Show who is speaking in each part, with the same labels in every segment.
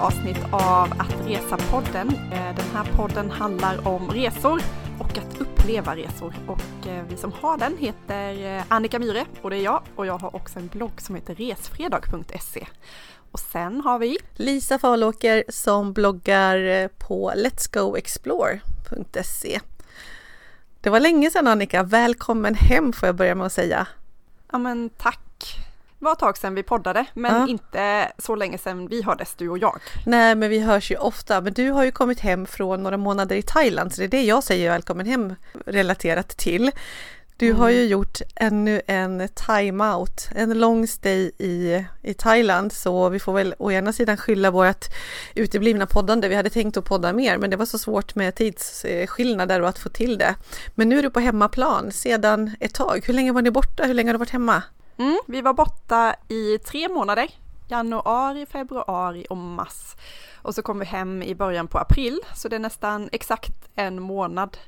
Speaker 1: avsnitt av Att Resa-podden. Eh, den här podden handlar om resor och att uppleva resor. Och eh, vi som har den heter eh, Annika Myre och det är jag. Och jag har också en blogg som heter resfredag.se. Och sen har vi
Speaker 2: Lisa Falåker som bloggar på letsgoexplore.se. Det var länge sedan Annika, välkommen hem får jag börja med att säga.
Speaker 1: Ja men tack var ett tag sedan vi poddade, men ja. inte så länge sedan vi hördes, du och jag.
Speaker 2: Nej, men vi hörs ju ofta. Men du har ju kommit hem från några månader i Thailand, så det är det jag säger välkommen hem relaterat till. Du mm. har ju gjort ännu en time-out, en lång stay i, i Thailand, så vi får väl å ena sidan skylla vårt uteblivna poddande. Vi hade tänkt att podda mer, men det var så svårt med tidsskillnader och att få till det. Men nu är du på hemmaplan sedan ett tag. Hur länge var ni borta? Hur länge har du varit hemma?
Speaker 1: Mm, vi var borta i tre månader, januari, februari och mars. Och så kom vi hem i början på april, så det är nästan exakt en månad.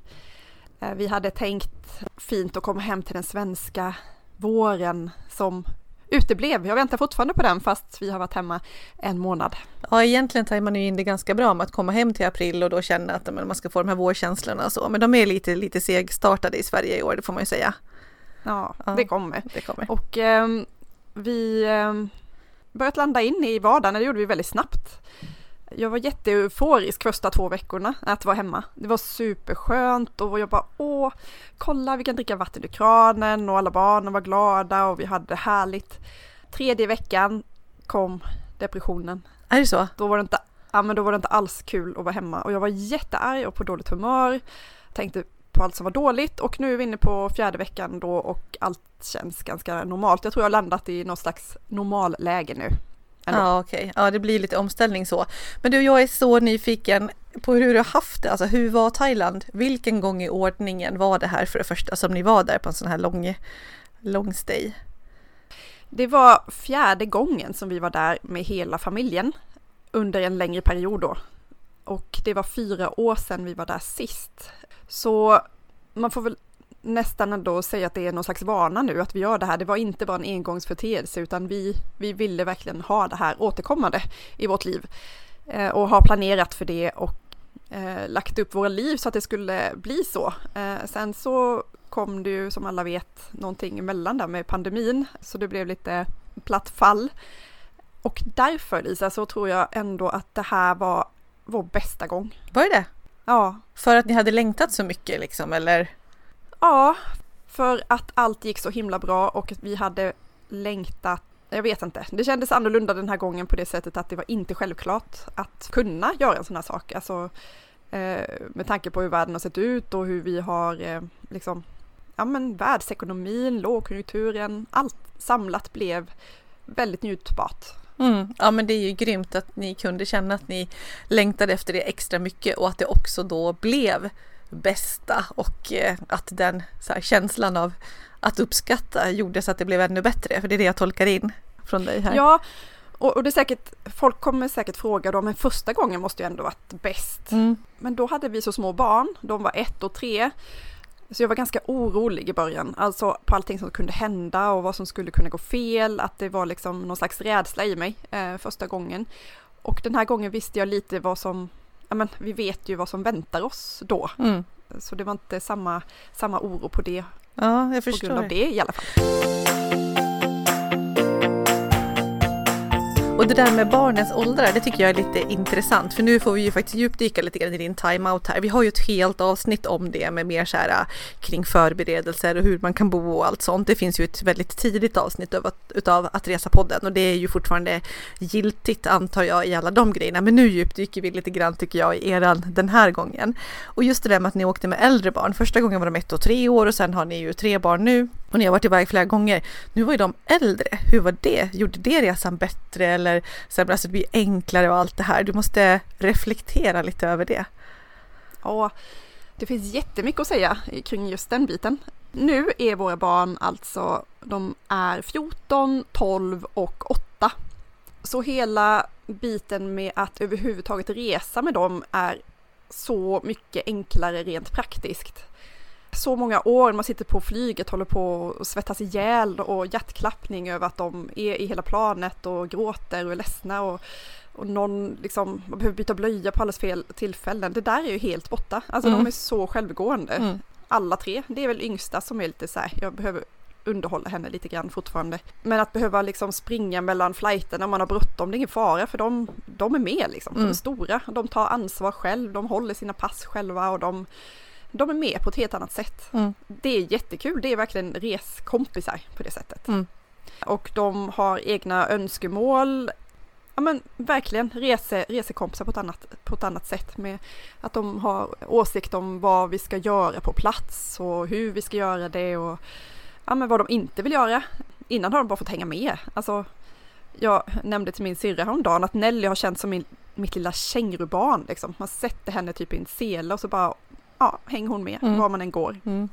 Speaker 1: Eh, vi hade tänkt fint att komma hem till den svenska våren som uteblev. Jag väntar fortfarande på den fast vi har varit hemma en månad.
Speaker 2: Ja, egentligen tar man ju in det ganska bra med att komma hem till april och då känna att man ska få de här vårkänslorna och så. Men de är lite, lite segstartade i Sverige i år, det får man ju säga.
Speaker 1: Ja, ja det, kommer.
Speaker 2: det kommer.
Speaker 1: Och eh, vi eh, börjat landa in i vardagen, det gjorde vi väldigt snabbt. Jag var jätteeuforisk första två veckorna att vara hemma. Det var superskönt och jag bara åh, kolla vi kan dricka vatten ur kranen och alla barnen var glada och vi hade det härligt. Tredje veckan kom depressionen.
Speaker 2: Är det så?
Speaker 1: Då var det inte, ja, men då var det inte alls kul att vara hemma och jag var jättearg och på dåligt humör. Tänkte på allt som var dåligt och nu är vi inne på fjärde veckan då och allt känns ganska normalt. Jag tror jag har landat i något slags normalläge nu.
Speaker 2: Ändå. Ja okej, okay. ja det blir lite omställning så. Men du, jag är så nyfiken på hur du har haft det. Alltså hur var Thailand? Vilken gång i ordningen var det här för det första som ni var där på en sån här lång, lång stay?
Speaker 1: Det var fjärde gången som vi var där med hela familjen under en längre period då. Och det var fyra år sedan vi var där sist. Så man får väl nästan ändå säga att det är någon slags vana nu att vi gör det här. Det var inte bara en engångsföreteelse utan vi, vi ville verkligen ha det här återkommande i vårt liv eh, och har planerat för det och eh, lagt upp våra liv så att det skulle bli så. Eh, sen så kom det ju som alla vet någonting emellan där med pandemin så det blev lite platt fall. Och därför Lisa så tror jag ändå att det här var vår bästa gång.
Speaker 2: Var det det?
Speaker 1: Ja.
Speaker 2: För att ni hade längtat så mycket liksom, eller?
Speaker 1: Ja, för att allt gick så himla bra och vi hade längtat jag vet inte, det kändes annorlunda den här gången på det sättet att det var inte självklart att kunna göra en sån här sak. Alltså eh, med tanke på hur världen har sett ut och hur vi har eh, liksom, ja men världsekonomin, lågkonjunkturen, allt samlat blev väldigt njutbart.
Speaker 2: Mm. Ja men det är ju grymt att ni kunde känna att ni längtade efter det extra mycket och att det också då blev bästa och eh, att den här, känslan av att uppskatta gjorde så att det blev ännu bättre. För det är det jag tolkar in från dig här.
Speaker 1: Ja, och, och det är säkert, folk kommer säkert fråga då, men första gången måste ju ändå varit bäst. Mm. Men då hade vi så små barn, de var ett och tre. Så jag var ganska orolig i början, alltså på allting som kunde hända och vad som skulle kunna gå fel, att det var liksom någon slags rädsla i mig eh, första gången. Och den här gången visste jag lite vad som, ja men vi vet ju vad som väntar oss då. Mm. Så det var inte samma, samma oro på det.
Speaker 2: Ja, jag förstår.
Speaker 1: På grund av det i alla fall.
Speaker 2: Och det där med barnens åldrar, det tycker jag är lite intressant, för nu får vi ju faktiskt djupdyka lite grann i din timeout här. Vi har ju ett helt avsnitt om det med mer så här äh, kring förberedelser och hur man kan bo och allt sånt. Det finns ju ett väldigt tidigt avsnitt av, utav Att resa-podden och det är ju fortfarande giltigt antar jag i alla de grejerna. Men nu djupdyker vi lite grann tycker jag i eran den här gången. Och just det där med att ni åkte med äldre barn. Första gången var de ett och tre år och sen har ni ju tre barn nu och ni har varit iväg flera gånger. Nu var ju de äldre. Hur var det? Gjorde det resan bättre eller sämre? Alltså det blir enklare och allt det här. Du måste reflektera lite över det.
Speaker 1: Ja, det finns jättemycket att säga kring just den biten. Nu är våra barn alltså, de är 14, 12 och 8. Så hela biten med att överhuvudtaget resa med dem är så mycket enklare rent praktiskt så många år, man sitter på flyget, håller på och svettas ihjäl och hjärtklappning över att de är i hela planet och gråter och är ledsna och, och någon liksom, man behöver byta blöja på alldeles fel tillfällen. Det där är ju helt borta. Alltså
Speaker 2: Mm.
Speaker 1: de är så självgående.
Speaker 2: Mm.
Speaker 1: Alla tre. Det är väl yngsta som är lite så här, jag behöver underhålla henne lite grann fortfarande. Men att behöva liksom springa mellan flighterna om man har bråttom, det är ingen fara för de, de är med liksom. De är
Speaker 2: Mm.
Speaker 1: stora, de tar ansvar själv, de håller sina pass själva och de, de är med på ett helt annat sätt.
Speaker 2: Mm.
Speaker 1: Det är jättekul, det är verkligen reskompisar på det sättet.
Speaker 2: Mm.
Speaker 1: Och de har egna önskemål. Ja men verkligen rese, resekompisar på ett, annat, på ett annat sätt med att de har åsikt om vad vi ska göra på plats och hur vi ska göra det och ja, men vad de inte vill göra. Innan har de bara fått hänga med. Alltså, jag nämnde till min syrra häromdagen att Nelly har känts som min, mitt lilla kängurubarn. Liksom. Man sätter henne typ i en sele och så bara ja, hänger hon med
Speaker 2: Mm.
Speaker 1: var man än går.
Speaker 2: Mm.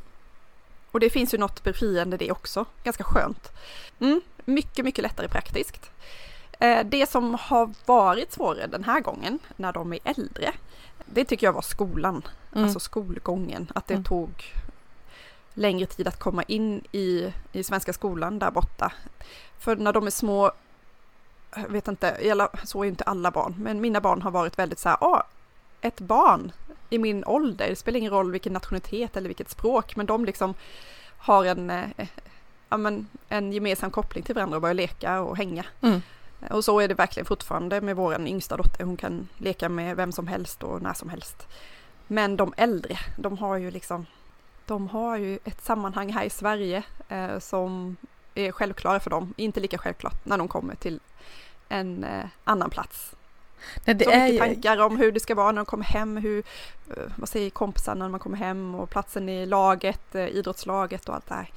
Speaker 1: Och det finns ju något befriande det också, ganska skönt. Mm, mycket, mycket lättare praktiskt. Eh, det som har varit svårare den här gången, när de är äldre, det tycker jag var skolan,
Speaker 2: Mm.
Speaker 1: alltså skolgången. Att det
Speaker 2: Mm.
Speaker 1: tog längre tid att komma in i, i svenska skolan där borta. För när de är små, jag vet inte, så är inte alla barn, men mina barn har varit väldigt så här, ah, ett barn i min ålder, det spelar ingen roll vilken nationalitet eller vilket språk, men de liksom har en, eh, ja, men en gemensam koppling till varandra och börjar leka och hänga.
Speaker 2: Mm.
Speaker 1: Och så är det verkligen fortfarande med vår yngsta dotter, hon kan leka med vem som helst och när som helst. Men de äldre, de har ju liksom, de har ju ett sammanhang här i Sverige eh, som är självklara för dem, inte lika självklart när de kommer till en eh, annan plats.
Speaker 2: Nej, det
Speaker 1: så
Speaker 2: är
Speaker 1: mycket tankar om hur det ska vara när de kommer hem, hur, eh, vad säger kompisarna när man kommer hem och platsen i laget, eh, idrottslaget och allt det här.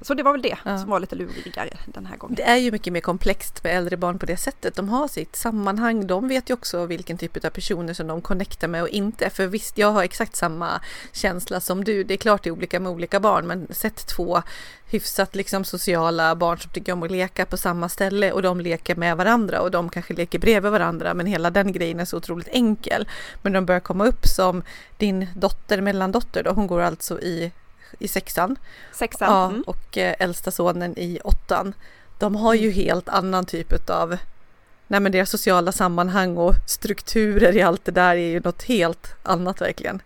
Speaker 1: Så det var väl det
Speaker 2: Ja.
Speaker 1: som var lite lurigare den här gången.
Speaker 2: Det är ju mycket mer komplext med äldre barn på det sättet. De har sitt sammanhang. De vet ju också vilken typ av personer som de connectar med och inte. För visst, jag har exakt samma känsla som du. Det är klart det är olika med olika barn, men sätt två hyfsat liksom sociala barn som tycker om att leka på samma ställe och de leker med varandra och de kanske leker bredvid varandra men hela den grejen är så otroligt enkel. Men de börjar komma upp som din dotter, mellandotter då, hon går alltså i, i sexan
Speaker 1: Sexan.
Speaker 2: Ja,
Speaker 1: Mm.
Speaker 2: och eh, äldsta sonen i åttan. De har ju helt annan typ av Nej men deras sociala sammanhang och strukturer i allt det där är ju något helt annat verkligen.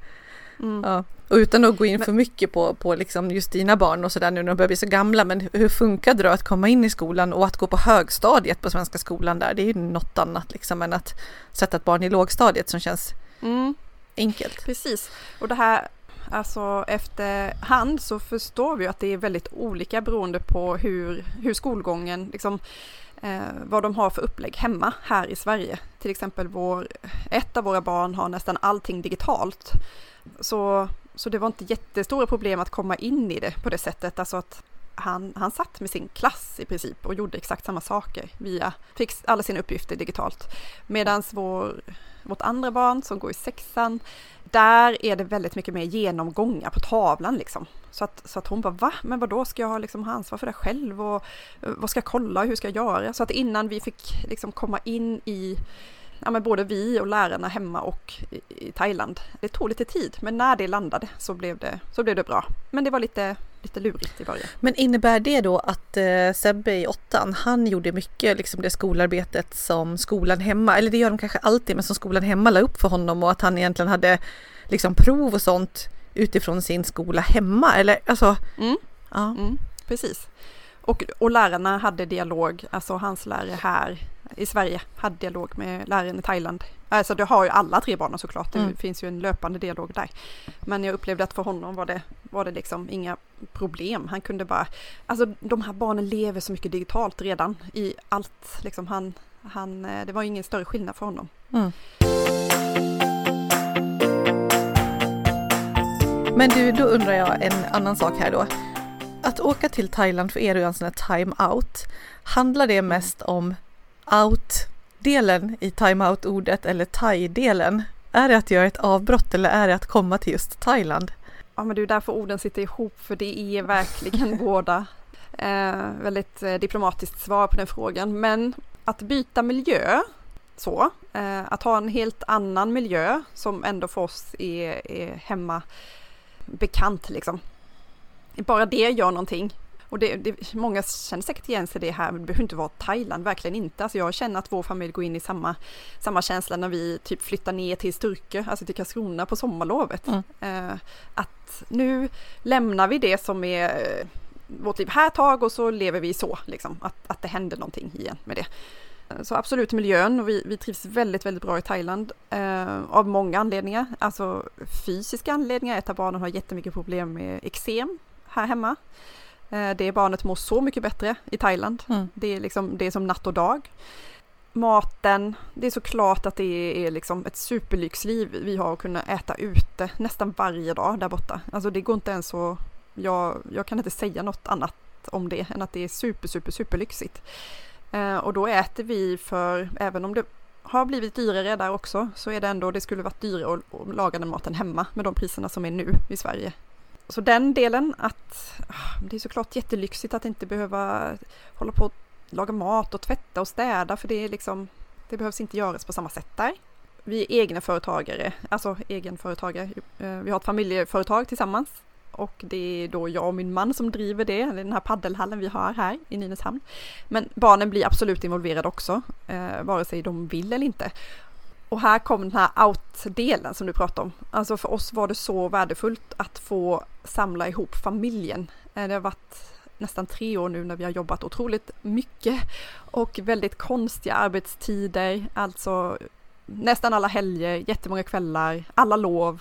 Speaker 1: Mm.
Speaker 2: Ja. Och utan att gå in
Speaker 1: Men-
Speaker 2: för mycket på, på liksom just dina barn och sådär nu när de börjar bli så gamla. Men hur funkar det att komma in i skolan och att gå på högstadiet på Svenska skolan där? Det är ju något annat liksom än att sätta ett barn i lågstadiet som känns
Speaker 1: Mm.
Speaker 2: enkelt.
Speaker 1: Precis. Och det här, alltså efterhand så förstår vi att det är väldigt olika beroende på hur, hur skolgången, liksom, eh, vad de har för upplägg hemma här i Sverige. Till exempel vår, ett av våra barn har nästan allting digitalt. Så, så det var inte jättestora problem att komma in i det på det sättet. Alltså att han, han satt med sin klass i princip och gjorde exakt samma saker via, fick alla sina uppgifter digitalt. Medan vår, vårt andra barn som går i sexan, där är det väldigt mycket mer genomgångar på tavlan liksom. Så att, så att hon bara, va? Men vad då ska jag liksom ha ansvar för det själv och eh, vad ska jag kolla, hur ska jag göra? Så att innan vi fick liksom komma in i, ja men både vi och lärarna hemma och i, i Thailand, det tog lite tid, men när det landade så blev det, så blev det bra. Men det var lite, lite lurigt i början.
Speaker 2: Men innebär det då att eh, Sebbe i åttan, han gjorde mycket liksom det skolarbetet som skolan hemma, eller det gör de kanske alltid, men som skolan hemma la upp för honom och att han egentligen hade liksom prov och sånt utifrån sin skola hemma, eller alltså?
Speaker 1: Mm.
Speaker 2: Ja.
Speaker 1: Mm, precis. Och, och lärarna hade dialog, alltså hans lärare här i Sverige hade dialog med läraren i Thailand. Alltså det har ju alla tre barnen såklart, det
Speaker 2: Mm.
Speaker 1: finns ju en löpande dialog där. Men jag upplevde att för honom var det, var det liksom inga problem. Han kunde bara, alltså de här barnen lever så mycket digitalt redan i allt. Liksom han, han, eh, det var ingen större skillnad för honom.
Speaker 2: Mm. Men du, då undrar jag en annan sak här då. Att åka till Thailand för er och göra en sån här time-out, handlar det mest om out-delen i time-out-ordet eller thai-delen? Är det att göra ett avbrott eller är det att komma till just Thailand?
Speaker 1: Ja men det är därför orden sitter ihop för det är verkligen båda. Eh, väldigt eh, diplomatiskt svar på den frågan. Men att byta miljö, så, eh, att ha en helt annan miljö som ändå för oss är, är hemma bekant liksom. Bara det gör någonting. Och det, det, många känner säkert igen sig det här, det behöver inte vara Thailand, verkligen inte. Alltså jag känner att vår familj går in i samma, samma känsla när vi typ flyttar ner till Sturkö, alltså till Karlskrona på sommarlovet. Mm. Eh, att nu lämnar vi det som är eh, vårt liv här ett tag och så lever vi så, liksom. Att, att det händer någonting igen med det. Så absolut miljön och vi, vi trivs väldigt, väldigt bra i Thailand eh, av många anledningar. Alltså fysiska anledningar, ett av barnen har jättemycket problem med eksem här hemma. Eh, det barnet mår så mycket bättre i Thailand. Mm. Det, är liksom, det är som natt och dag. Maten, det är såklart att det är liksom ett superlyxliv vi har att kunna äta ute nästan varje dag där borta. Alltså det går inte ens så, jag, jag kan inte säga något annat om det än att det är super, super, superlyxigt. Eh, och då äter vi för, även om det har blivit dyrare där också, så är det ändå, det skulle varit dyrare att, att laga den maten hemma med de priserna som är nu i Sverige. Så den delen att ah, det är såklart jättelyxigt att inte behöva hålla på och laga mat och tvätta och städa för det är liksom det behövs inte göras på samma sätt där. Vi är egna företagare, alltså egenföretagare. Eh, vi har ett familjeföretag tillsammans och det är då jag och min man som driver det, den här paddelhallen vi har här i Nynäshamn. Men barnen blir absolut involverade också, eh, vare sig de vill eller inte. Och här kom den här out-delen som du pratade om. Alltså för oss var det så värdefullt att få samla ihop familjen. Eh, det har varit nästan tre år nu när vi har jobbat otroligt mycket och väldigt konstiga arbetstider, alltså nästan alla helger, jättemånga kvällar, alla lov.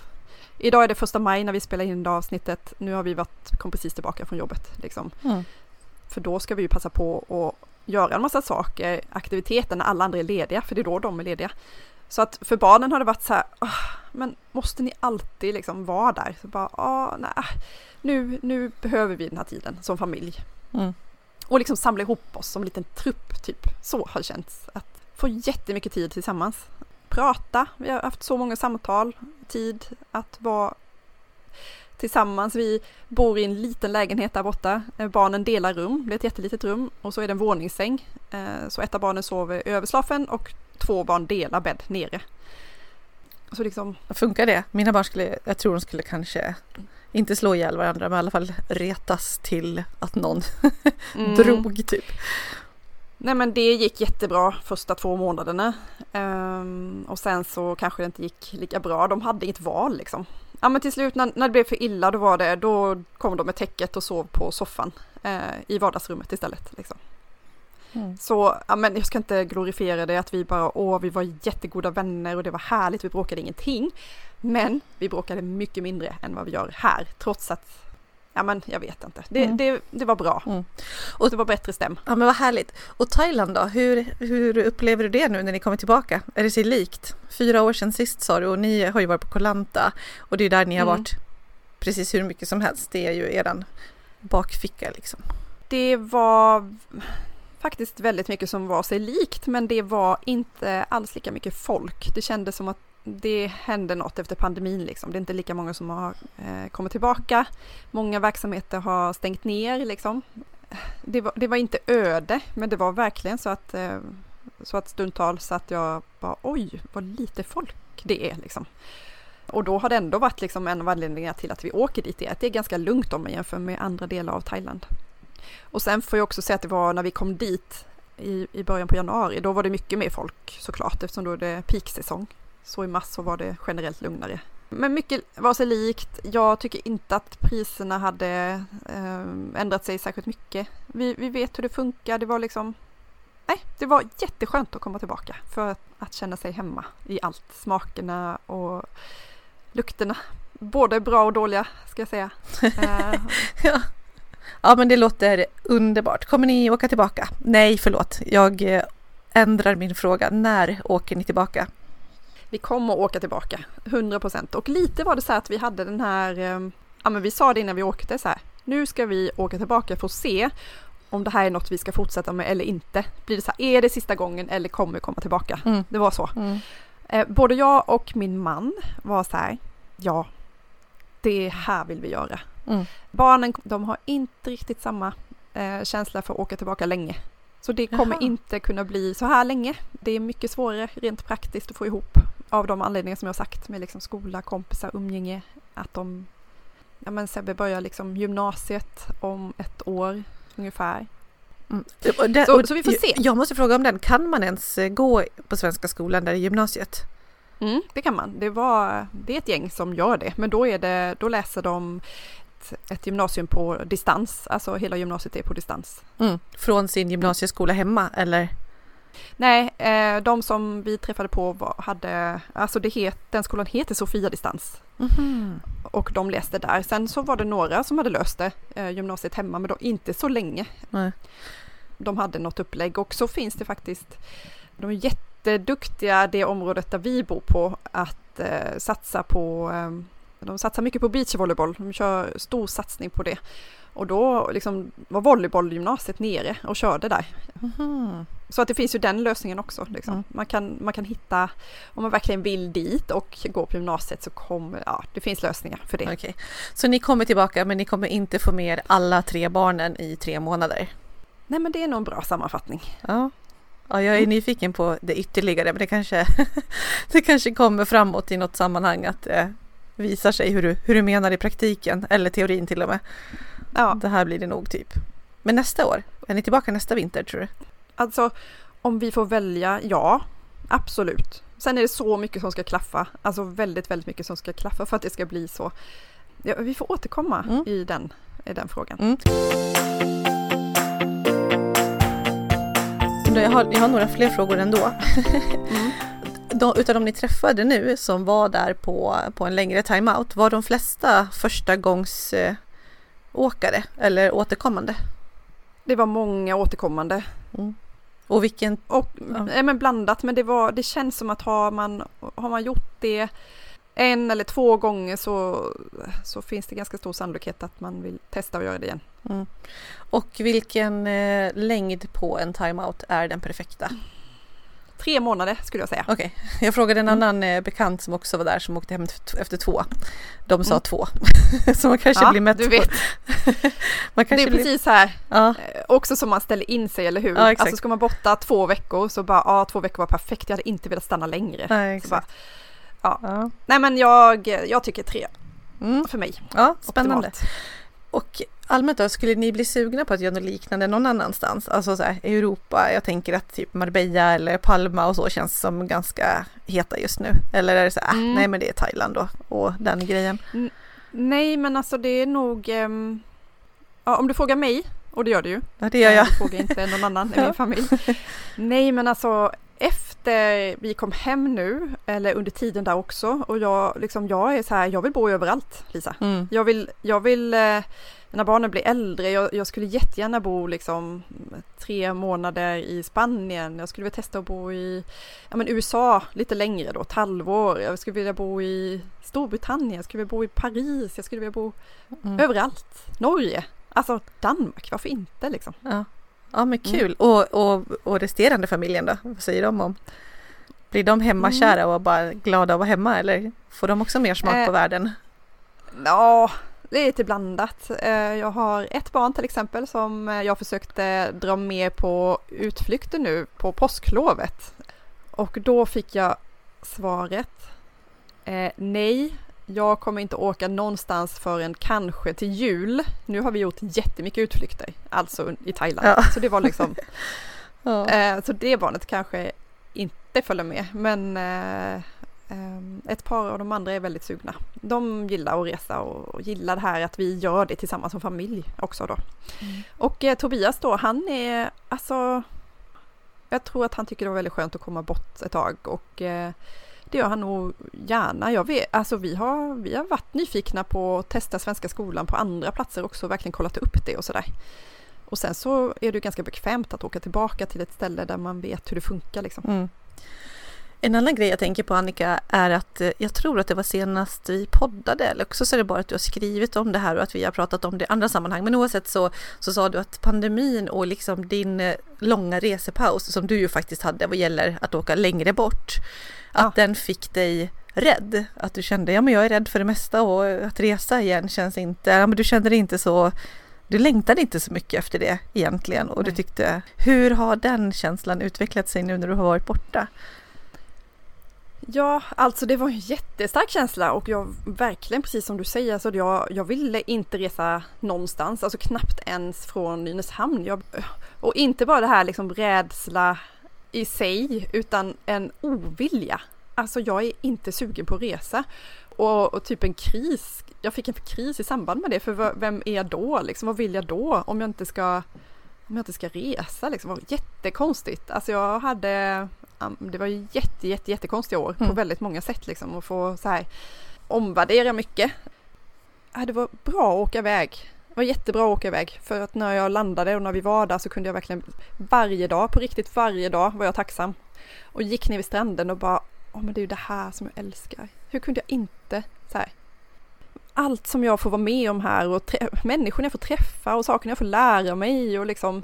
Speaker 1: Idag är det första maj när vi spelar in det avsnittet. Nu har vi varit, kom precis tillbaka från jobbet liksom. Mm. För då ska vi ju passa på att göra en massa saker, aktiviteter när alla andra är lediga, för det är då de är lediga. Så att för barnen har det varit så här, oh, men måste ni alltid liksom vara där? Så bara, oh, nej, nu, nu behöver vi den här tiden som familj. Mm. Och liksom samla ihop oss som en liten trupp, typ. Så har det känts. Att få jättemycket tid tillsammans. Prata, vi har haft så många samtal, tid att vara tillsammans. Vi bor i en liten lägenhet där borta. Eh, barnen delar rum, det är ett jättelitet rum och så är det en våningssäng. Eh, så ett av barnen sover över slafen och två barn delar bädd nere.
Speaker 2: Så liksom... Funkar det? Mina barn skulle, jag tror de skulle kanske inte slå ihjäl varandra men i alla fall retas till att någon mm. drog typ.
Speaker 1: Nej men det gick jättebra första två månaderna. Um, och sen så kanske det inte gick lika bra. De hade inget val liksom. Ja men till slut när, när det blev för illa då var det, då kom de med täcket och sov på soffan uh, i vardagsrummet istället. Liksom. Mm. Så, ja, men jag ska inte glorifiera det att vi bara, åh, vi var jättegoda vänner och det var härligt, vi bråkade ingenting. Men vi bråkade mycket mindre än vad vi gör här, trots att Ja men jag vet inte. Det, mm. det, det var bra. Mm. Och det var bättre stäm.
Speaker 2: Ja men vad härligt. Och Thailand då? Hur, hur upplever du det nu när ni kommer tillbaka? Är det sig likt? Fyra år sedan sist sa du och ni har ju varit på Kolanta och det är där ni har mm. varit precis hur mycket som helst. Det är ju eran bakficka liksom.
Speaker 1: Det var faktiskt väldigt mycket som var sig likt men det var inte alls lika mycket folk. Det kändes som att det hände något efter pandemin liksom. Det är inte lika många som har eh, kommit tillbaka. Många verksamheter har stängt ner liksom. Det var, det var inte öde, men det var verkligen så att, eh, så att stundtals att jag bara oj, vad lite folk det är liksom. Och då har det ändå varit liksom en av anledningarna till att vi åker dit, att det är ganska lugnt om man jämför med andra delar av Thailand. Och sen får jag också säga att det var när vi kom dit i, i början på januari, då var det mycket mer folk såklart eftersom då är det peaksäsong. Så i mars så var det generellt lugnare. Men mycket var sig likt. Jag tycker inte att priserna hade eh, ändrat sig särskilt mycket. Vi, vi vet hur det funkar. Det var liksom Nej, det var jätteskönt att komma tillbaka för att, att känna sig hemma i allt. Smakerna och lukterna. Både bra och dåliga ska jag säga.
Speaker 2: Eh, ja. Ja men det låter underbart. Kommer ni åka tillbaka? Nej förlåt, jag eh, ändrar min fråga. När åker ni tillbaka?
Speaker 1: Vi kommer åka tillbaka, 100 procent. Och lite var det så att vi hade den här, eh, ja men vi sa det innan vi åkte så här, nu ska vi åka tillbaka för att se om det här är något vi ska fortsätta med eller inte. Blir det så här, är det sista gången eller kommer vi komma tillbaka? Mm. Det var så. Mm. Eh, både jag och min man var så här, ja, det här vill vi göra. Mm. Barnen, de har inte riktigt samma eh, känsla för att åka tillbaka länge. Så det kommer Jaha. inte kunna bli så här länge. Det är mycket svårare rent praktiskt att få ihop av de anledningar som jag sagt med liksom skola, kompisar, umgänge. Att de, ja men Sebbe börjar liksom gymnasiet om ett år ungefär.
Speaker 2: Mm. Och det,
Speaker 1: Så-
Speaker 2: och
Speaker 1: så vi får se.
Speaker 2: Jag måste fråga om den, kan man ens eh, gå på Svenska skolan där i gymnasiet?
Speaker 1: Mm, det kan man. Det, var, det är ett gäng som gör det, men då, är det, då läser de ett, ett gymnasium på distans, alltså hela gymnasiet är på distans.
Speaker 2: Mm. Från sin gymnasieskola hemma eller?
Speaker 1: Nej, eh, de som vi träffade på var, hade, alltså det het, den skolan heter Sofia Distans
Speaker 2: Mhm.
Speaker 1: och de läste där. Sen så var det några som hade löst det, eh, gymnasiet hemma, men då inte så länge.
Speaker 2: Nej.
Speaker 1: De hade något upplägg och så finns det faktiskt, de är jätteduktiga det området där vi bor på att eh, satsa på, eh, de satsar mycket på beachvolleyboll, de kör stor satsning på det. Och då liksom var volleybollgymnasiet nere och körde där.
Speaker 2: Mhm.
Speaker 1: Så att det finns ju den lösningen också. Liksom.
Speaker 2: Mm.
Speaker 1: Man, kan, man kan hitta, om man verkligen vill dit och gå på gymnasiet så kommer, ja det finns lösningar för det.
Speaker 2: Okej. Så ni kommer tillbaka men ni kommer inte få med er alla tre barnen i tre månader?
Speaker 1: Nej men det är nog en bra sammanfattning.
Speaker 2: Ja. Ja, jag är
Speaker 1: Mm.
Speaker 2: nyfiken på det ytterligare men det kanske, det kanske kommer framåt i något sammanhang att det visar sig hur du, hur du menar i praktiken eller teorin till och med.
Speaker 1: Ja,
Speaker 2: Det här blir det nog typ. Men nästa år, är ni tillbaka nästa vinter tror du?
Speaker 1: alltså om vi får välja, ja absolut. Sen är det så mycket som ska klaffa, alltså väldigt, väldigt mycket som ska klaffa för att det ska bli så. Ja, vi får återkomma
Speaker 2: Mm.
Speaker 1: i, den, i den frågan.
Speaker 2: Mm. Jag har, jag har några fler frågor ändå.
Speaker 1: Mm.
Speaker 2: De, utav de ni träffade nu som var där på, på en längre timeout, var de flesta första gångs eh, åkare eller återkommande?
Speaker 1: Det var många återkommande
Speaker 2: Och vilken,
Speaker 1: Och
Speaker 2: Ja.
Speaker 1: men blandat, men det, var, det känns som att har man, har man gjort det en eller två gånger så, så finns det ganska stor sannolikhet att man vill testa att göra det igen.
Speaker 2: mm. och vilken eh, längd på en timeout är den perfekta?
Speaker 1: Tre månader skulle jag säga.
Speaker 2: Okej, jag frågade en
Speaker 1: Mm.
Speaker 2: annan eh, bekant som också var där som åkte hem efter- två. De sa
Speaker 1: Mm.
Speaker 2: två. så man kanske
Speaker 1: Ja,
Speaker 2: blir mätt
Speaker 1: du vet.
Speaker 2: man
Speaker 1: Det
Speaker 2: kanske
Speaker 1: är
Speaker 2: blir,
Speaker 1: precis här,
Speaker 2: ja,
Speaker 1: eh, också som man ställer in sig, eller hur?
Speaker 2: Ja, exakt.
Speaker 1: alltså ska man borta två veckor så bara, ja två veckor var perfekt, jag hade inte velat stanna längre.
Speaker 2: nej,
Speaker 1: Så bara,
Speaker 2: exakt.
Speaker 1: ja.
Speaker 2: Ja.
Speaker 1: Nej men jag, jag tycker tre
Speaker 2: Mm.
Speaker 1: för mig.
Speaker 2: ja, spännande.
Speaker 1: Optimalt.
Speaker 2: Och allmänt då, skulle ni bli sugna på att göra något liknande någon annanstans? Alltså så här, Europa, jag tänker att typ Marbella eller Palma och så känns som ganska heta just nu. Eller är det så här,
Speaker 1: Mm.
Speaker 2: äh, nej men det är Thailand då och den grejen.
Speaker 1: Nej men alltså det är nog, ehm, ja, om du frågar mig, och det gör du ju,
Speaker 2: Ja, det gör jag.
Speaker 1: Jag frågar inte någon annan i min familj. Nej men alltså efter vi kom hem nu, eller under tiden där också, och jag, liksom, jag är så här, jag vill bo överallt Lisa.
Speaker 2: Mm.
Speaker 1: Jag vill, jag vill eh, när barnen blir äldre, jag, jag skulle jättegärna bo liksom tre månader i Spanien, jag skulle vilja testa att bo i ja, men USA lite längre då, ett halvår, jag skulle vilja bo i Storbritannien, jag skulle vilja bo i Paris, jag skulle vilja bo
Speaker 2: Mm.
Speaker 1: överallt, Norge, alltså Danmark, varför inte liksom?
Speaker 2: Ja. Ja, men
Speaker 1: Mm.
Speaker 2: kul. Och, och, och resterande familjen då? Vad säger de om? Blir de hemmakära och bara glada att vara hemma eller får de också mer smak
Speaker 1: Eh,
Speaker 2: på världen?
Speaker 1: Ja, det är lite blandat. Eh, Jag har ett barn till exempel som eh, jag försökte dra med på utflykter nu på påsklovet. Och då fick jag svaret eh, nej, jag kommer inte åka någonstans förrän kanske till jul. Nu har vi gjort jättemycket utflykter, alltså i Thailand.
Speaker 2: Ja.
Speaker 1: Så det var liksom,
Speaker 2: Ja.
Speaker 1: eh, så det barnet kanske inte följer med. Men eh, Ehm, Ett par av de andra är väldigt sugna. De gillar att resa och och gillar det här att vi gör det tillsammans som familj också då.
Speaker 2: Mm.
Speaker 1: Och eh, Tobias då, han är alltså Jag tror att han tycker det var väldigt skönt att komma bort ett tag och eh, det gör han nog gärna. Jag vet, alltså vi har, vi har varit nyfikna på att testa Svenska skolan på andra platser också verkligen kollat upp det och sådär. Och sen så är det ganska bekvämt att åka tillbaka till ett ställe där man vet hur det funkar liksom.
Speaker 2: Mm. En annan grej jag tänker på Annika är att eh, jag tror att det var senast vi poddade eller också så är det bara att du har skrivit om det här och att vi har pratat om det i andra sammanhang. Men oavsett så, så sa du att pandemin och liksom din eh, långa resepaus som du ju faktiskt hade vad gäller att åka längre bort. Att
Speaker 1: Ja.
Speaker 2: den fick dig rädd. Att du kände, ja men jag är rädd för det mesta och att resa igen känns inte, ja men du kände dig inte så du längtade inte så mycket efter det egentligen och du
Speaker 1: Nej.
Speaker 2: tyckte, hur har den känslan utvecklat sig nu när du har varit borta?
Speaker 1: Ja, alltså det var en jättestark känsla och jag verkligen precis som du säger, alltså jag, jag ville inte resa någonstans, alltså knappt ens från Nynäshamn. Jag, och inte bara det här liksom rädsla i sig, utan en ovilja. Alltså jag är inte sugen på att resa. Och, och, typ en kris, jag fick en kris i samband med det, för vem är jag då? Liksom, vad vill jag då om jag inte ska, om jag inte ska resa? Liksom? Det var jättekonstigt. Alltså jag hade det var ju jätte, jätte, jättekonstiga år mm. på väldigt många sätt liksom och få så här omvärdera mycket. det var bra att åka iväg. Det var jättebra att åka iväg för att när jag landade och när vi var där så kunde jag verkligen varje dag, på riktigt varje dag var jag tacksam. Och gick ner vid stranden och bara, åh men det är ju det här som jag älskar. Hur kunde jag inte så här. Allt som jag får vara med om här och människor jag får träffa och saker jag får lära mig och liksom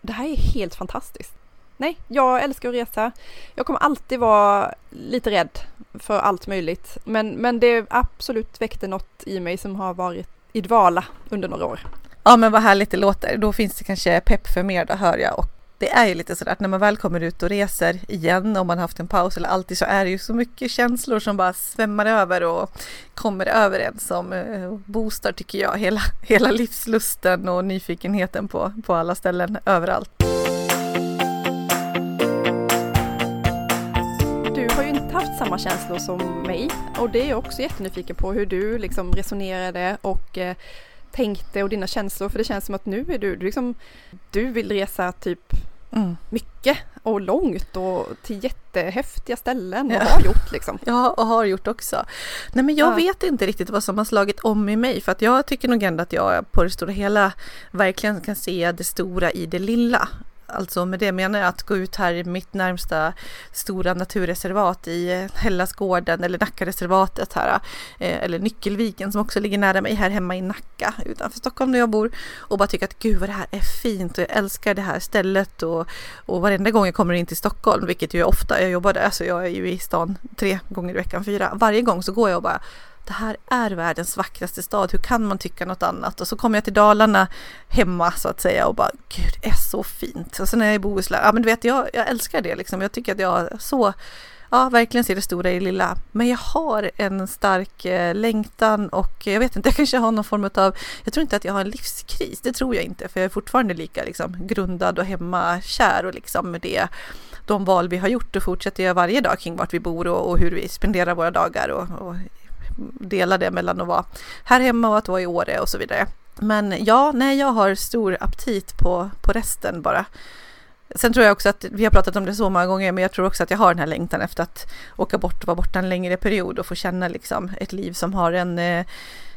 Speaker 1: det här är helt fantastiskt nej, jag älskar att resa. Jag kommer alltid vara lite rädd för allt möjligt. Men, men det absolut väckte något i mig som har varit i dvala under några år.
Speaker 2: Ja men vad härligt det låter. Då finns det kanske pepp för mer då hör jag. Och det är ju lite sådär att när man väl kommer ut och reser igen om man haft en paus eller alltid så är det ju så mycket känslor som bara svämmar över och kommer över en som eh, boostar tycker jag hela, hela livslusten och nyfikenheten på, på alla ställen överallt.
Speaker 1: Samma känslor som mig och det är jag också jättenyfiken på hur du liksom resonerade och eh, tänkte och dina känslor för det känns som att nu är du, du liksom, du vill resa typ mm. mycket och långt och till jättehäftiga ställen och ja. har gjort liksom.
Speaker 2: Ja, och har gjort också. Nej men jag ja. vet inte riktigt vad som har slagit om i mig för att jag tycker nog ändå att jag på det stora hela verkligen kan se det stora i det lilla. Alltså med det menar jag att gå ut här i mitt närmsta stora naturreservat i eh, Hellasgården eller Nackareservatet här. Eh, eller Nyckelviken som också ligger nära mig här hemma i Nacka utanför Stockholm där jag bor. Och bara tycka att gud vad det här är fint och jag älskar det här stället och, och varenda gång jag kommer in till Stockholm, vilket ju är ofta, jag jobbar där så jag är ju i stan tre gånger i veckan, fyra. Varje gång så går jag och bara det här är världens vackraste stad, hur kan man tycka något annat? Och så kommer jag till Dalarna hemma så att säga och bara, gud det är så fint. Och sen är jag i Bohuslän, ja men du vet jag, jag älskar det liksom, jag tycker att jag så ja, verkligen ser det stora i det lilla. Men jag har en stark eh, längtan och jag vet inte, jag kanske har någon form av, jag tror inte att jag har en livskris, det tror jag inte, för jag är fortfarande lika liksom, grundad och hemmakär och liksom med det de val vi har gjort och fortsätter göra varje dag kring vart vi bor och, och hur vi spenderar våra dagar och, och dela det mellan att vara här hemma och att vara i Åre och så vidare. Men ja, nej, jag har stor aptit på, på resten bara. Sen tror jag också att, vi har pratat om det så många gånger, men jag tror också att jag har den här längtan efter att åka bort och vara borta en längre period och få känna liksom ett liv som har en eh,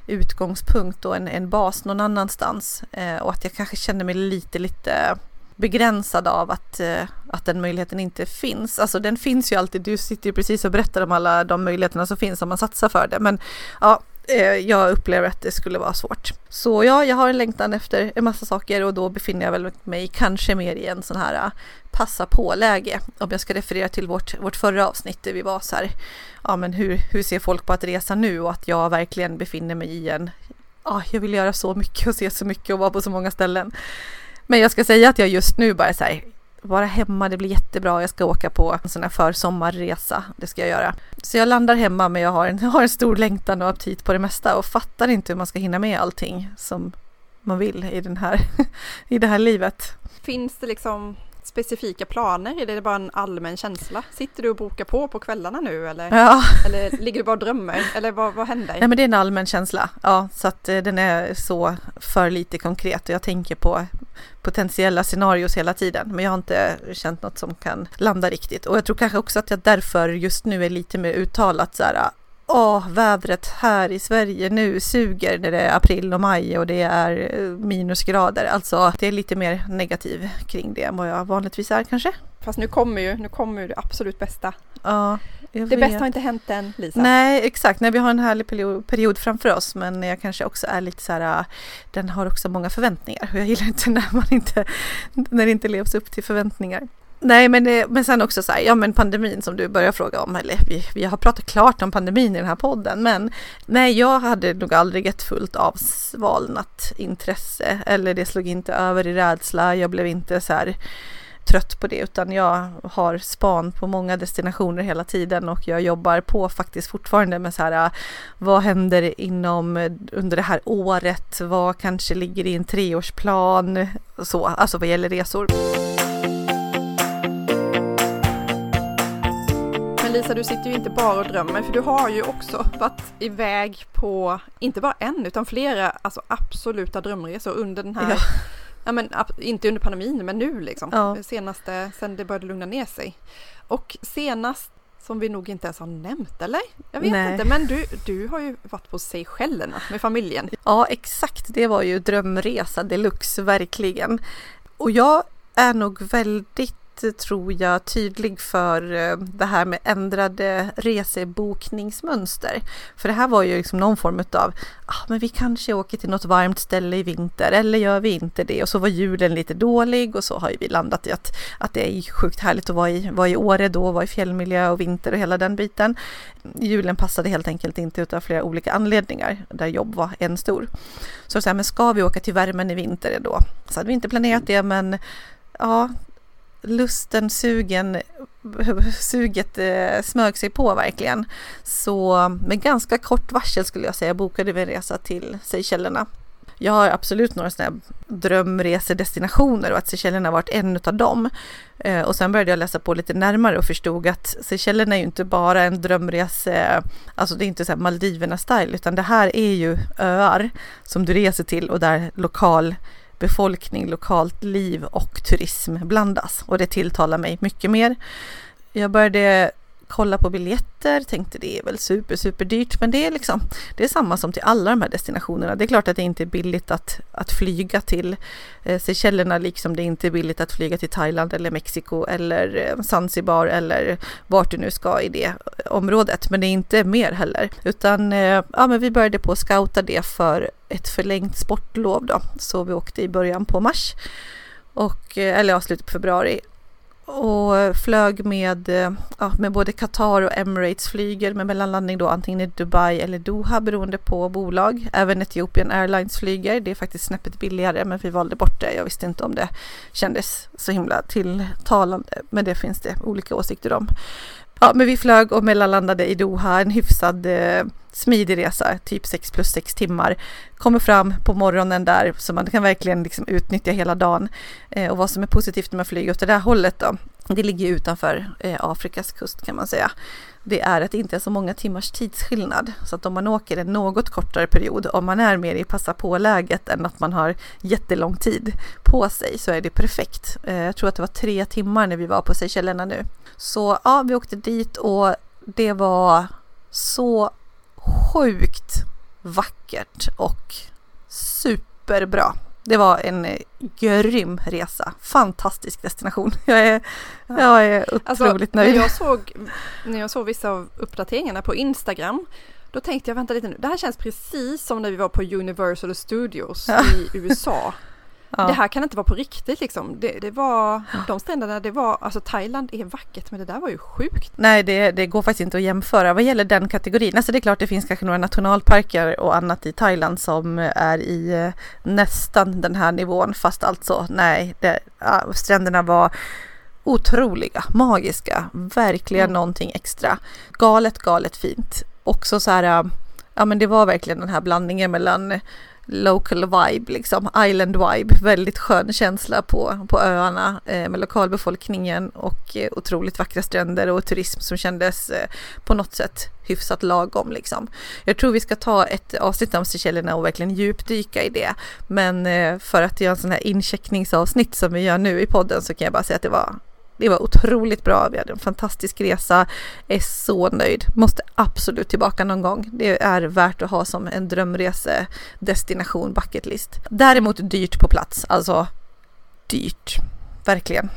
Speaker 2: utgångspunkt och en, en bas någon annanstans. Eh, och att jag kanske känner mig lite, lite begränsad av att, eh, att den möjligheten inte finns. Alltså den finns ju alltid, du sitter ju precis och berättar om alla de möjligheterna som finns om man satsar för det. Men ja, eh, jag upplever att det skulle vara svårt. Så ja, jag har en längtan efter en massa saker och då befinner jag väl mig kanske mer i en sån här eh, passa på-läge. Om jag ska referera till vårt, vårt förra avsnitt där vi var så här, ja men hur, hur ser folk på att resa nu och att jag verkligen befinner mig i en, ja, jag vill göra så mycket och se så mycket och vara på så många ställen. Men jag ska säga att jag just nu bara så här, vara hemma, det blir jättebra. Jag ska åka på en sån här försommarresa. Det ska jag göra. Så jag landar hemma men jag har en, har en stor längtan och aptit på det mesta och fattar inte hur man ska hinna med allting som man vill i, den här, i det här livet.
Speaker 1: Finns det liksom specifika planer? Är det bara en allmän känsla? Sitter du och bokar på på kvällarna nu eller, ja. eller ligger du bara och drömmer? Eller vad, vad händer?
Speaker 2: Nej men det är en allmän känsla, ja, så att eh, den är så för lite konkret och jag tänker på potentiella scenarios hela tiden, men jag har inte känt något som kan landa riktigt. Och jag tror kanske också att jag därför just nu är lite mer uttalat så här, Åh, vädret här i Sverige nu suger när det är april och maj och det är eh, minusgrader. Alltså det är lite mer negativ kring det än vad jag vanligtvis är kanske.
Speaker 1: Fast nu kommer ju, nu kommer ju det absolut bästa.
Speaker 2: Ja,
Speaker 1: det vet. bästa har inte hänt än Lisa.
Speaker 2: Nej, exakt. Nej, vi har en härlig period, framför oss, men jag kanske också är lite så här, äh, den har också många förväntningar jag gillar inte när man inte, när det inte levs upp till förväntningar. Nej, men, eh, men sen också så här, ja men pandemin som du börjar fråga om, eller vi, vi har pratat klart om pandemin i den här podden, men nej, jag hade nog aldrig ett fullt avsvalnat intresse, eller det slog inte över i rädsla, jag blev inte så här trött på det utan jag har span på många destinationer hela tiden och jag jobbar på faktiskt fortfarande med så här vad händer inom under det här året? Vad kanske ligger i en treårsplan? Så, alltså vad gäller resor.
Speaker 1: Lisa, du sitter ju inte bara och drömmer för du har ju också varit iväg på, inte bara en utan flera, alltså absoluta drömresor under den här
Speaker 2: Ja.
Speaker 1: Ja men inte under pandemin men nu liksom.
Speaker 2: Ja.
Speaker 1: Senaste, sen det började lugna ner sig. Och senast som vi nog inte ens har nämnt eller? Jag vet
Speaker 2: Nej.
Speaker 1: inte men du, du har ju varit på Seychellerna med familjen.
Speaker 2: Ja, exakt. Det var ju drömresa deluxe, verkligen. Och jag är nog väldigt, Eh, tror jag, tydlig för eh, det här med ändrade resebokningsmönster. För det här var ju liksom någon form av, ah, men vi kanske åker till något varmt ställe i vinter eller gör vi inte det? Och så var julen lite dålig och så har ju vi landat i att, att det är sjukt härligt att vara i, vara i Åre då, vara i fjällmiljö och vinter och hela den biten. Julen passade helt enkelt inte utav flera olika anledningar där jobb var en stor. Så så här, men ska vi åka till värmen i vinter då? Så hade vi inte planerat det men ja, lusten, sugen, suget eh, smög sig på verkligen. Så med ganska kort varsel skulle jag säga bokade vi en resa till Seychellerna. Jag har absolut några sådana här drömresedestinationer och att Seychellerna varit en av dem. Eh, och sen började jag läsa på lite närmare och förstod att Seychellerna är ju inte bara en drömrese, alltså det är inte så här Maldiverna-style, utan det här är ju öar som du reser till och där lokal befolkning, lokalt liv och turism blandas och det tilltalar mig mycket mer. Jag började kolla på biljetter, tänkte det är väl super, super dyrt, men det är liksom, det är samma som till alla de här destinationerna. Det är klart att det inte är billigt att, att flyga till eh, Seychellerna, liksom det är inte billigt att flyga till Thailand eller Mexiko eller eh, Zanzibar eller vart du nu ska i det eh, området, men det är inte mer heller, utan eh, ja, men vi började på att scouta det för ett förlängt sportlov då, så vi åkte i början på mars och, eh, eller ja, slutet på februari och eh, flög med, eh, ja, med både Qatar och Emirates flyger med mellanlandning då antingen i Dubai eller Doha beroende på bolag. Även Ethiopian Airlines flyger. Det är faktiskt snäppet billigare men vi valde bort det. Jag visste inte om det kändes så himla tilltalande men det finns det olika åsikter om. Ja, men vi flög och mellanlandade i Doha, en hyfsad eh, smidig resa, typ 6 plus 6 timmar. Kommer fram på morgonen där så man kan verkligen liksom utnyttja hela dagen. Eh, och vad som är positivt med att flyga åt det där hållet då, det ligger utanför eh, Afrikas kust kan man säga. Det är att det inte är så många timmars tidsskillnad. Så att om man åker en något kortare period, om man är mer i passa på-läget än att man har jättelång tid på sig så är det perfekt. Eh, jag tror att det var tre timmar när vi var på Seychellerna nu. Så ja, vi åkte dit och det var så sjukt vackert och superbra. Det var en eh, grym resa. Fantastisk destination. Jag är, jag är otroligt
Speaker 1: när
Speaker 2: nöjd.
Speaker 1: Jag såg, när jag såg vissa av uppdateringarna på Instagram då tänkte jag, vänta lite nu, det här känns precis som när vi var på Universal Studios
Speaker 2: Ja.
Speaker 1: i USA.
Speaker 2: Ja.
Speaker 1: Det här kan inte vara på riktigt liksom. Det, det var, de stränderna, det var, alltså Thailand är vackert men det där var ju sjukt.
Speaker 2: Nej, det, det går faktiskt inte att jämföra vad gäller den kategorin. Alltså det är klart det finns kanske några nationalparker och annat i Thailand som är i eh, nästan den här nivån. Fast alltså nej, det, stränderna var otroliga, magiska, verkligen
Speaker 1: Mm.
Speaker 2: någonting extra. Galet, galet fint. Också så här, ja men det var verkligen den här blandningen mellan local vibe, liksom island vibe, väldigt skön känsla på, på öarna eh, med lokalbefolkningen och eh, otroligt vackra stränder och turism som kändes eh, på något sätt hyfsat lagom liksom. Jag tror vi ska ta ett avsnitt om Seychellerna och verkligen djupdyka i det. Men eh, för att göra en sån här incheckningsavsnitt som vi gör nu i podden så kan jag bara säga att det var det var otroligt bra, vi hade en fantastisk resa, är så nöjd, måste absolut tillbaka någon gång. Det är värt att ha som en drömresedestination, bucketlist. Däremot dyrt på plats, alltså dyrt, verkligen.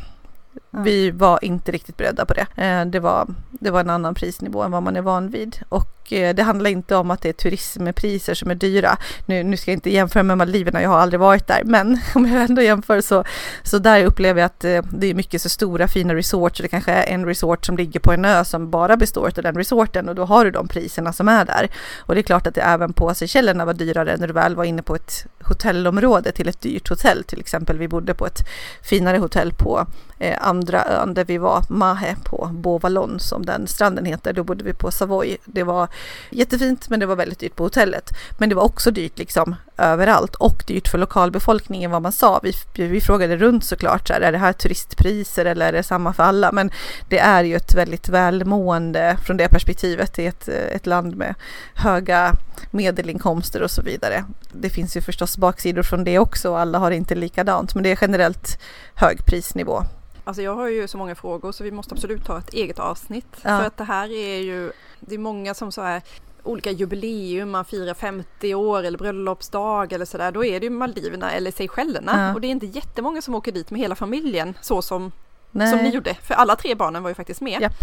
Speaker 2: Vi var inte riktigt beredda på det. Eh, Det var, det var en annan prisnivå än vad man är van vid och och eh, det handlar inte om att det är turismpriser som är dyra. Nu, nu ska jag inte jämföra med Maldiverna, jag har aldrig varit där, men om jag ändå jämför så, så där upplever jag att eh, det är mycket så stora fina resorts. Det kanske är en resort som ligger på en ö som bara består av den resorten och då har du de priserna som är där. Och det är klart att det även på Seychellerna var dyrare när du väl var inne på ett hotellområde till ett dyrt hotell. Till exempel vi bodde på ett finare hotell på eh, andra ön där vi var, Mahe på Bovalon som den stranden heter. Då bodde vi på Savoy. Det var jättefint men det var väldigt dyrt på hotellet. Men det var också dyrt liksom överallt och dyrt för lokalbefolkningen vad man sa. Vi, vi frågade runt såklart, så här, är det här turistpriser eller är det samma för alla? Men det är ju ett väldigt välmående från det perspektivet. Det är ett, ett land med höga medelinkomster och så vidare. Det finns ju förstås baksidor från det också och alla har inte likadant men det är generellt hög prisnivå.
Speaker 1: Alltså jag har ju så många frågor så vi måste absolut ta ett eget avsnitt. Ja. För att det här är ju, det är många som så här olika jubileum, man firar 50 år eller bröllopsdag eller sådär, då är det ju Maldiverna eller Seychellerna. Ja. Och det är inte jättemånga som åker dit med hela familjen så som, som ni gjorde. För alla tre barnen var ju faktiskt med. Japp.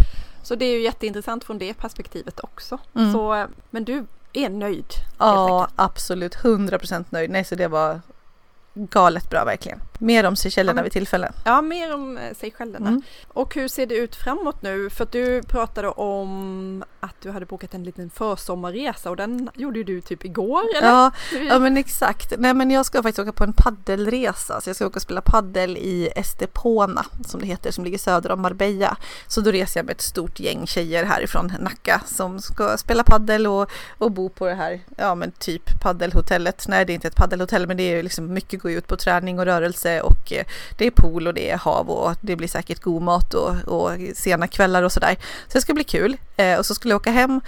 Speaker 1: Så det är ju jätteintressant från det perspektivet också. Mm. Så, men du är nöjd?
Speaker 2: Ja, absolut. 100% nöjd. Nej, så det var galet bra verkligen. Mer om Seychellerna ja, vid tillfälle.
Speaker 1: Ja, mer om eh, Seychellerna. Mm. Och hur ser det ut framåt nu? För att du pratade om att du hade bokat en liten försommarresa och den gjorde du typ igår eller?
Speaker 2: Ja, ja men exakt. Nej men jag ska faktiskt åka på en paddelresa. Så jag ska åka och spela paddel i Estepona som det heter, som ligger söder om Marbella. Så då reser jag med ett stort gäng tjejer härifrån Nacka som ska spela paddel och, och bo på det här, ja men typ paddelhotellet. Nej det är inte ett paddelhotell men det är ju liksom mycket gå ut på träning och rörelse och eh, det är pool och det är hav och det blir säkert god mat och, och sena kvällar och sådär. Så det ska bli kul. Eh, och så skulle jag åka hem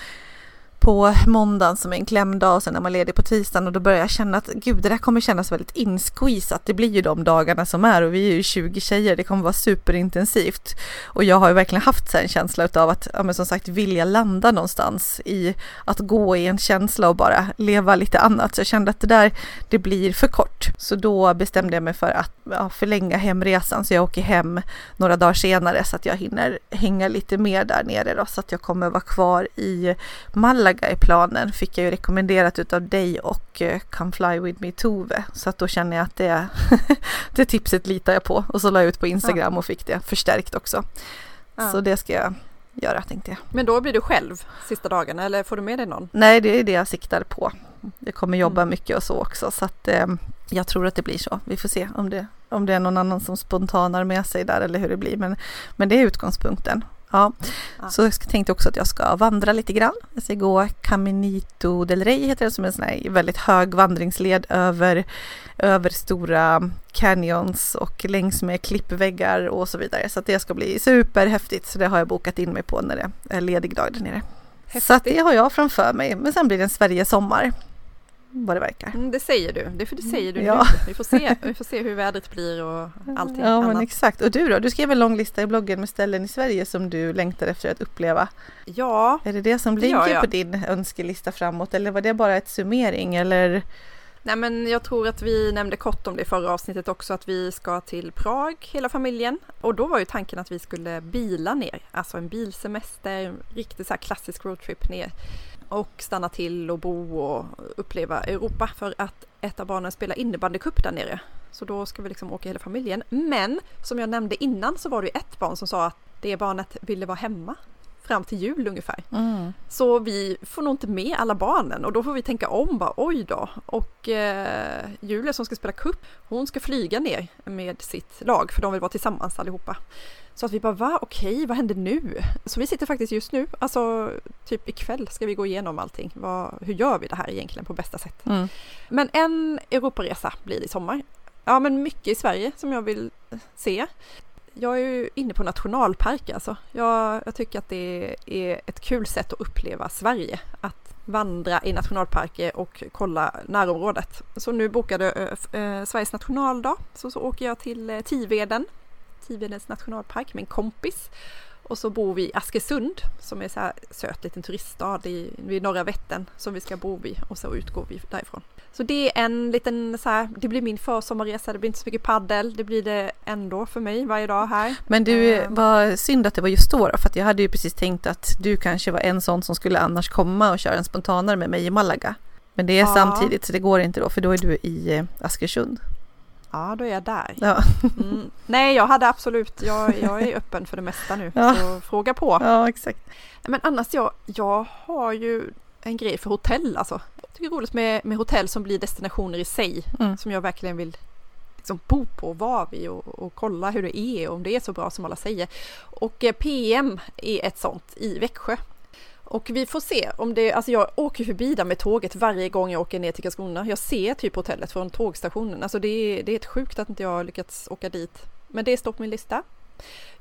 Speaker 2: på måndagen som är en klämdag och sen är man ledig på tisdagen och då börjar jag känna att gud det där kommer kännas väldigt insqueezat. Det blir ju de dagarna som är och vi är ju 20 tjejer, det kommer vara superintensivt. Och jag har ju verkligen haft en känsla av att, ja men som sagt, vilja landa någonstans i att gå i en känsla och bara leva lite annat. Så jag kände att det där, det blir för kort. Så då bestämde jag mig för att ja, förlänga hemresan så jag åker hem några dagar senare så att jag hinner hänga lite mer där nere då så att jag kommer vara kvar i Malaga i planen fick jag ju rekommenderat utav dig och uh, Come Fly With Me Tove. Så att då känner jag att det, det tipset litar jag på. Och så la jag ut på Instagram och fick det förstärkt också. Ja. Så det ska jag göra tänkte jag.
Speaker 1: Men då blir du själv sista dagarna eller får du med dig någon?
Speaker 2: Nej, det är det jag siktar på. Jag kommer jobba mm. mycket och så också så att eh, jag tror att det blir så. Vi får se om det, om det är någon annan som spontanar med sig där eller hur det blir. Men, men det är utgångspunkten. Ja. ja. så jag tänkte också att jag ska vandra lite grann. Jag ska gå Caminito del Rey heter det som är en sån här väldigt hög vandringsled över, över stora canyons och längs med klippväggar och så vidare. Så det ska bli superhäftigt. Så det har jag bokat in mig på när det är ledig dag där nere. Häftigt. Så det har jag framför mig. Men sen blir det en Sverige sommar vad det verkar.
Speaker 1: Mm, det säger du, det, för det säger du ja. nu. Vi får, se, vi får se hur vädret blir och allting
Speaker 2: ja,
Speaker 1: annat.
Speaker 2: Men exakt. Och du då? Du skrev en lång lista i bloggen med ställen i Sverige som du längtar efter att uppleva.
Speaker 1: Ja.
Speaker 2: Är det det som ligger ja, på din önskelista framåt eller var det bara ett summering eller?
Speaker 1: Nej men jag tror att vi nämnde kort om det i förra avsnittet också att vi ska till Prag hela familjen och då var ju tanken att vi skulle bila ner, alltså en bilsemester, riktigt så här klassisk roadtrip ner och stanna till och bo och uppleva Europa för att ett av barnen spelar innebandycup där nere. Så då ska vi liksom åka hela familjen. Men som jag nämnde innan så var det ett barn som sa att det barnet ville vara hemma fram till jul ungefär. Mm. Så vi får nog inte med alla barnen och då får vi tänka om bara oj då. Och eh, Julia som ska spela cup, hon ska flyga ner med sitt lag för de vill vara tillsammans allihopa. Så att vi bara va okej vad händer nu? Så vi sitter faktiskt just nu, alltså typ ikväll ska vi gå igenom allting. Vad, hur gör vi det här egentligen på bästa sätt? Mm. Men en Europaresa blir det i sommar. Ja men mycket i Sverige som jag vill se jag är ju inne på nationalparker alltså. Jag, jag, tycker att det är ett kul sätt att uppleva Sverige. Att vandra i nationalparker och kolla närområdet. Så nu bokade äh, äh, Sveriges nationaldag så, så åker jag till äh, Tiveden, Tivedens nationalpark med en kompis. Och så bor vi i Askersund som är så här söt liten turiststad i, vid norra Vättern som vi ska bo vid och så utgår vi därifrån. Så det är en liten så här, det blir min försommarresa, det blir inte så mycket paddel, det blir det ändå för mig varje dag här.
Speaker 2: Men du,
Speaker 1: Ehm.
Speaker 2: vad synd att det var just då, då för att jag hade ju precis tänkt att du kanske var en sån som skulle annars komma och köra en spontanare med mig i Malaga. Men det är
Speaker 1: Ja.
Speaker 2: samtidigt så det går inte då för då är du i eh, Askersund.
Speaker 1: Ja, då är jag där.
Speaker 2: Ja,
Speaker 1: Mm. Nej, jag hade absolut, jag, jag är öppen för det mesta nu,
Speaker 2: Ja.
Speaker 1: så fråga på.
Speaker 2: ja exakt.
Speaker 1: Men annars, jag, jag har ju en grej för hotell alltså. Jag tycker det är roligt med, med hotell som blir destinationer i sig,
Speaker 2: Mm.
Speaker 1: som jag verkligen vill liksom bo på vara vid och, och kolla hur det är och om det är så bra som alla säger. Och eh, PM är ett sånt i Växjö. Och vi får se om det, alltså jag åker förbi där med tåget varje gång jag åker ner till Karlskrona. Jag ser typ hotellet från tågstationen. Alltså det är, det är helt sjukt att inte jag har lyckats åka dit. Men det står på min lista.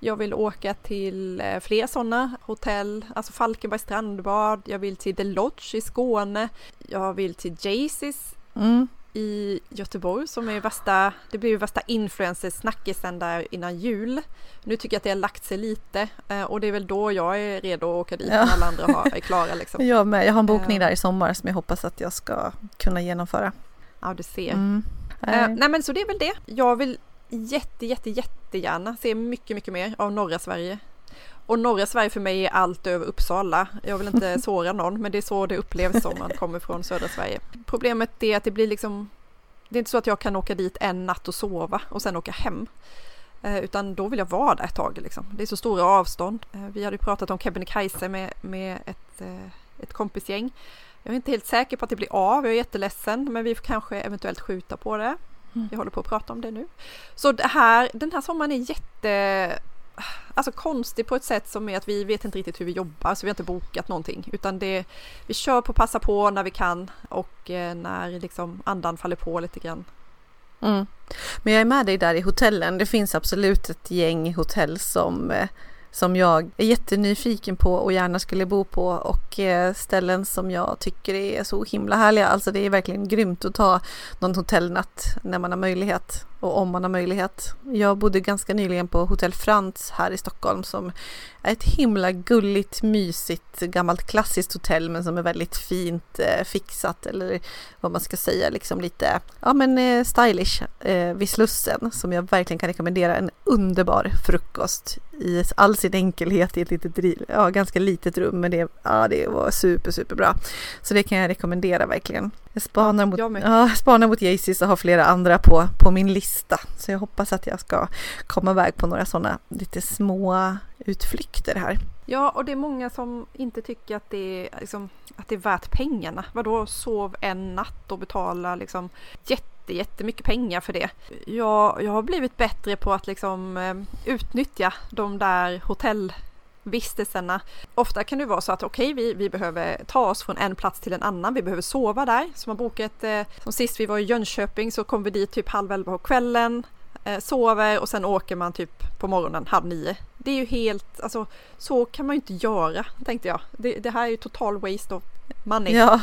Speaker 1: Jag vill åka till eh, fler sådana hotell, alltså Falkenberg strandbad. Jag vill till The Lodge i Skåne. Jag vill till Jaycees
Speaker 2: Mm
Speaker 1: i Göteborg som är värsta, det blir ju värsta influencer-snackisen där innan jul. Nu tycker jag att det har lagt sig lite eh, och det är väl då jag är redo att åka dit
Speaker 2: Ja.
Speaker 1: när alla andra har, är klara liksom.
Speaker 2: Jag med, jag har en bokning
Speaker 1: Ja.
Speaker 2: där i sommar som jag hoppas att jag ska kunna genomföra.
Speaker 1: Ja, du ser.
Speaker 2: Mm.
Speaker 1: Eh, nej men så det är väl det. Jag vill jätte, jätte, jättegärna se mycket, mycket mer av norra Sverige. Och norra Sverige för mig är allt över Uppsala. Jag vill inte såra någon, men det är så det upplevs som man kommer från södra Sverige. Problemet är att det blir liksom, det är inte så att jag kan åka dit en natt och sova och sen åka hem. Eh, utan då vill jag vara där ett tag liksom. Det är så stora avstånd. Eh, vi hade ju pratat om Kebnekaise med, med ett, eh, ett kompisgäng. Jag är inte helt säker på att det blir av, jag är jätteledsen, men vi får kanske eventuellt skjuta på det.
Speaker 2: Mm.
Speaker 1: Vi håller på att prata om det nu. Så det här, den här sommaren är jätte Alltså konstig på ett sätt som är att vi vet inte riktigt hur vi jobbar så vi har inte bokat någonting utan det Vi kör på passa på när vi kan och eh, när liksom andan faller på lite grann.
Speaker 2: Mm. Men jag är med dig där i hotellen. Det finns absolut ett gäng hotell som, eh, som jag är jättenyfiken på och gärna skulle bo på och eh, ställen som jag tycker är så himla härliga. Alltså det är verkligen grymt att ta någon hotellnatt när man har möjlighet och om man har möjlighet. Jag bodde ganska nyligen på Hotell Frans här i Stockholm som är ett himla gulligt, mysigt, gammalt klassiskt hotell men som är väldigt fint eh, fixat eller vad man ska säga, liksom lite, ja men eh, stylish eh, vid Slussen som jag verkligen kan rekommendera. En underbar frukost i all sin enkelhet i ett litet, ja ganska litet rum men det, ja, det var super, super bra. Så det kan jag rekommendera verkligen. Jag spanar mot,
Speaker 1: jag
Speaker 2: ja, spanar mot Jaycees och har flera andra på, på min lista. Så jag hoppas att jag ska komma iväg på några sådana lite små utflykter här.
Speaker 1: Ja, och det är många som inte tycker att det är, liksom, att det är värt pengarna. Vadå, sov en natt och betala liksom jätte, jättemycket pengar för det. Jag, jag har blivit bättre på att liksom eh, utnyttja de där hotellvistelserna. Ofta kan det vara så att okej, vi, vi behöver ta oss från en plats till en annan. Vi behöver sova där. Så man bokar ett, eh, som sist vi var i Jönköping så kom vi dit typ halv elva på kvällen eh, sover och sen åker man typ på morgonen halv nio. Det är ju helt, alltså så kan man ju inte göra tänkte jag. Det, det här är ju total waste of money.
Speaker 2: Ja,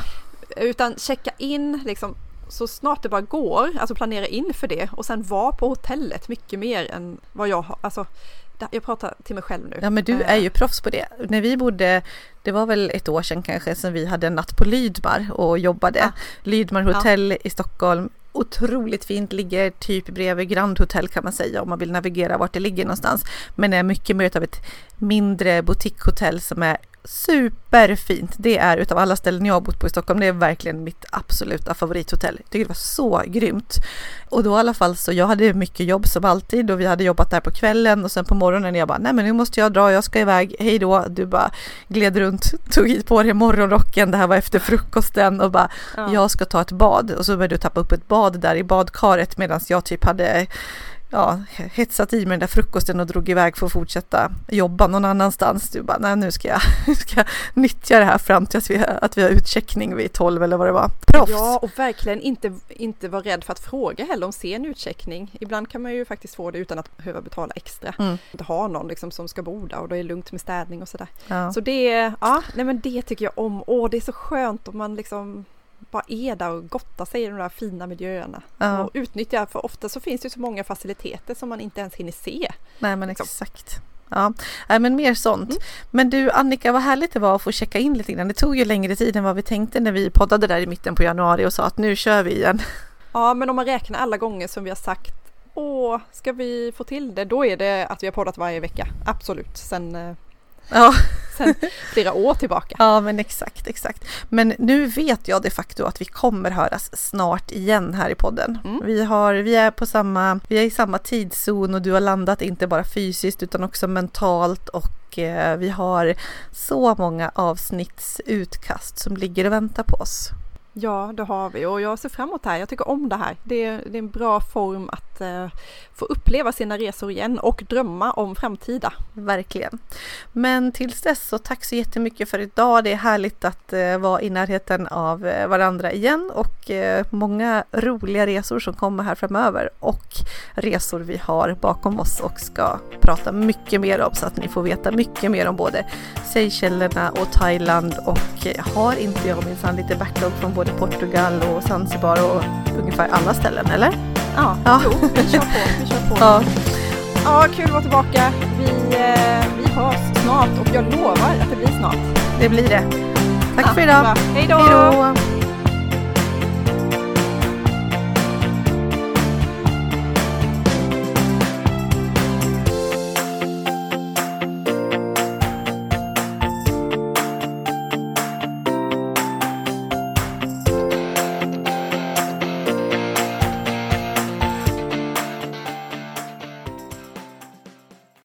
Speaker 1: Utan checka in liksom så snart det bara går, alltså planera in för det och sen vara på hotellet mycket mer än vad jag har, alltså jag pratar till mig själv nu.
Speaker 2: Ja men du
Speaker 1: Eh,
Speaker 2: är ju proffs på det. När vi bodde, det var väl ett år sedan kanske, sedan vi hade en natt på Lydmar och jobbade.
Speaker 1: Ja.
Speaker 2: Lydmar hotell i Stockholm. Otroligt fint, ligger typ bredvid Grand Hotel kan man säga om man vill navigera vart det ligger någonstans. Men är mycket mer av ett mindre boutiquehotell som är superfint. Det är utav alla ställen jag har bott på i Stockholm, det är verkligen mitt absoluta favorithotell. Jag tycker det var så grymt. Och då i alla fall så jag hade mycket jobb som alltid och vi hade jobbat där på kvällen och sen på morgonen jag bara nej men nu måste jag dra, jag ska iväg, hej då. Du bara gled runt, tog hit på dig morgonrocken, det här var efter frukosten och bara
Speaker 1: ja.
Speaker 2: jag ska ta ett bad och så började du tappa upp ett bad där i badkaret medan jag typ hade ja, hetsat i mig den där frukosten och drog iväg för att fortsätta jobba någon annanstans. Du bara, nej nu ska jag, nu ska jag nyttja det här fram till att vi, att vi har utcheckning vid 12 eller vad det var. Proffs!
Speaker 1: Ja, och verkligen inte, inte vara rädd för att fråga heller om sen utcheckning. Ibland kan man ju faktiskt få det utan att behöva betala extra.
Speaker 2: Mm.
Speaker 1: Inte ha någon liksom som ska bo där och då är det lugnt med städning och sådär.
Speaker 2: Ja.
Speaker 1: Så det, ja, nej men det tycker jag om. Åh, det är så skönt om man liksom bara är där och gottar sig i de där fina miljöerna.
Speaker 2: Ja.
Speaker 1: Och utnyttjar, för ofta så finns det så många faciliteter som man inte ens hinner se.
Speaker 2: Nej men
Speaker 1: liksom.
Speaker 2: exakt. Ja, Nej, men mer sånt.
Speaker 1: Mm.
Speaker 2: Men du Annika, vad härligt det var att få checka in lite grann. Det tog ju längre tid än vad vi tänkte när vi poddade där i mitten på januari och sa att nu kör vi igen.
Speaker 1: Ja, men om man räknar alla gånger som vi har sagt Åh, ska vi få till det? Då är det att vi har poddat varje vecka. Absolut. Sen, eh,
Speaker 2: Ja,
Speaker 1: sen flera år tillbaka.
Speaker 2: ja men exakt, exakt. Men nu vet jag de facto att vi kommer höras snart igen här i podden.
Speaker 1: Mm.
Speaker 2: Vi, har, vi är på samma, vi är i samma tidszon och du har landat inte bara fysiskt utan också mentalt och eh, vi har så många avsnittsutkast som ligger och väntar på oss.
Speaker 1: Ja, det har vi och jag ser fram emot det här. Jag tycker om det här. Det är, det är en bra form att eh, få uppleva sina resor igen och drömma om framtida.
Speaker 2: Verkligen. Men tills dess så tack så jättemycket för idag. Det är härligt att eh, vara i närheten av eh, varandra igen och eh, många roliga resor som kommer här framöver och resor vi har bakom oss och ska prata mycket mer om så att ni får veta mycket mer om både Seychellerna och Thailand och eh, har inte jag minsann lite backlog från både Portugal och Zanzibar och ungefär alla ställen eller?
Speaker 1: Ja,
Speaker 2: Ja.
Speaker 1: jo, vi kör på. Vi kör på.
Speaker 2: Ja,
Speaker 1: Ja, kul att vara tillbaka. Vi, eh, vi hörs snart och jag lovar att det blir snart.
Speaker 2: det blir det. Tack
Speaker 1: Ja,
Speaker 2: för idag. Hej då!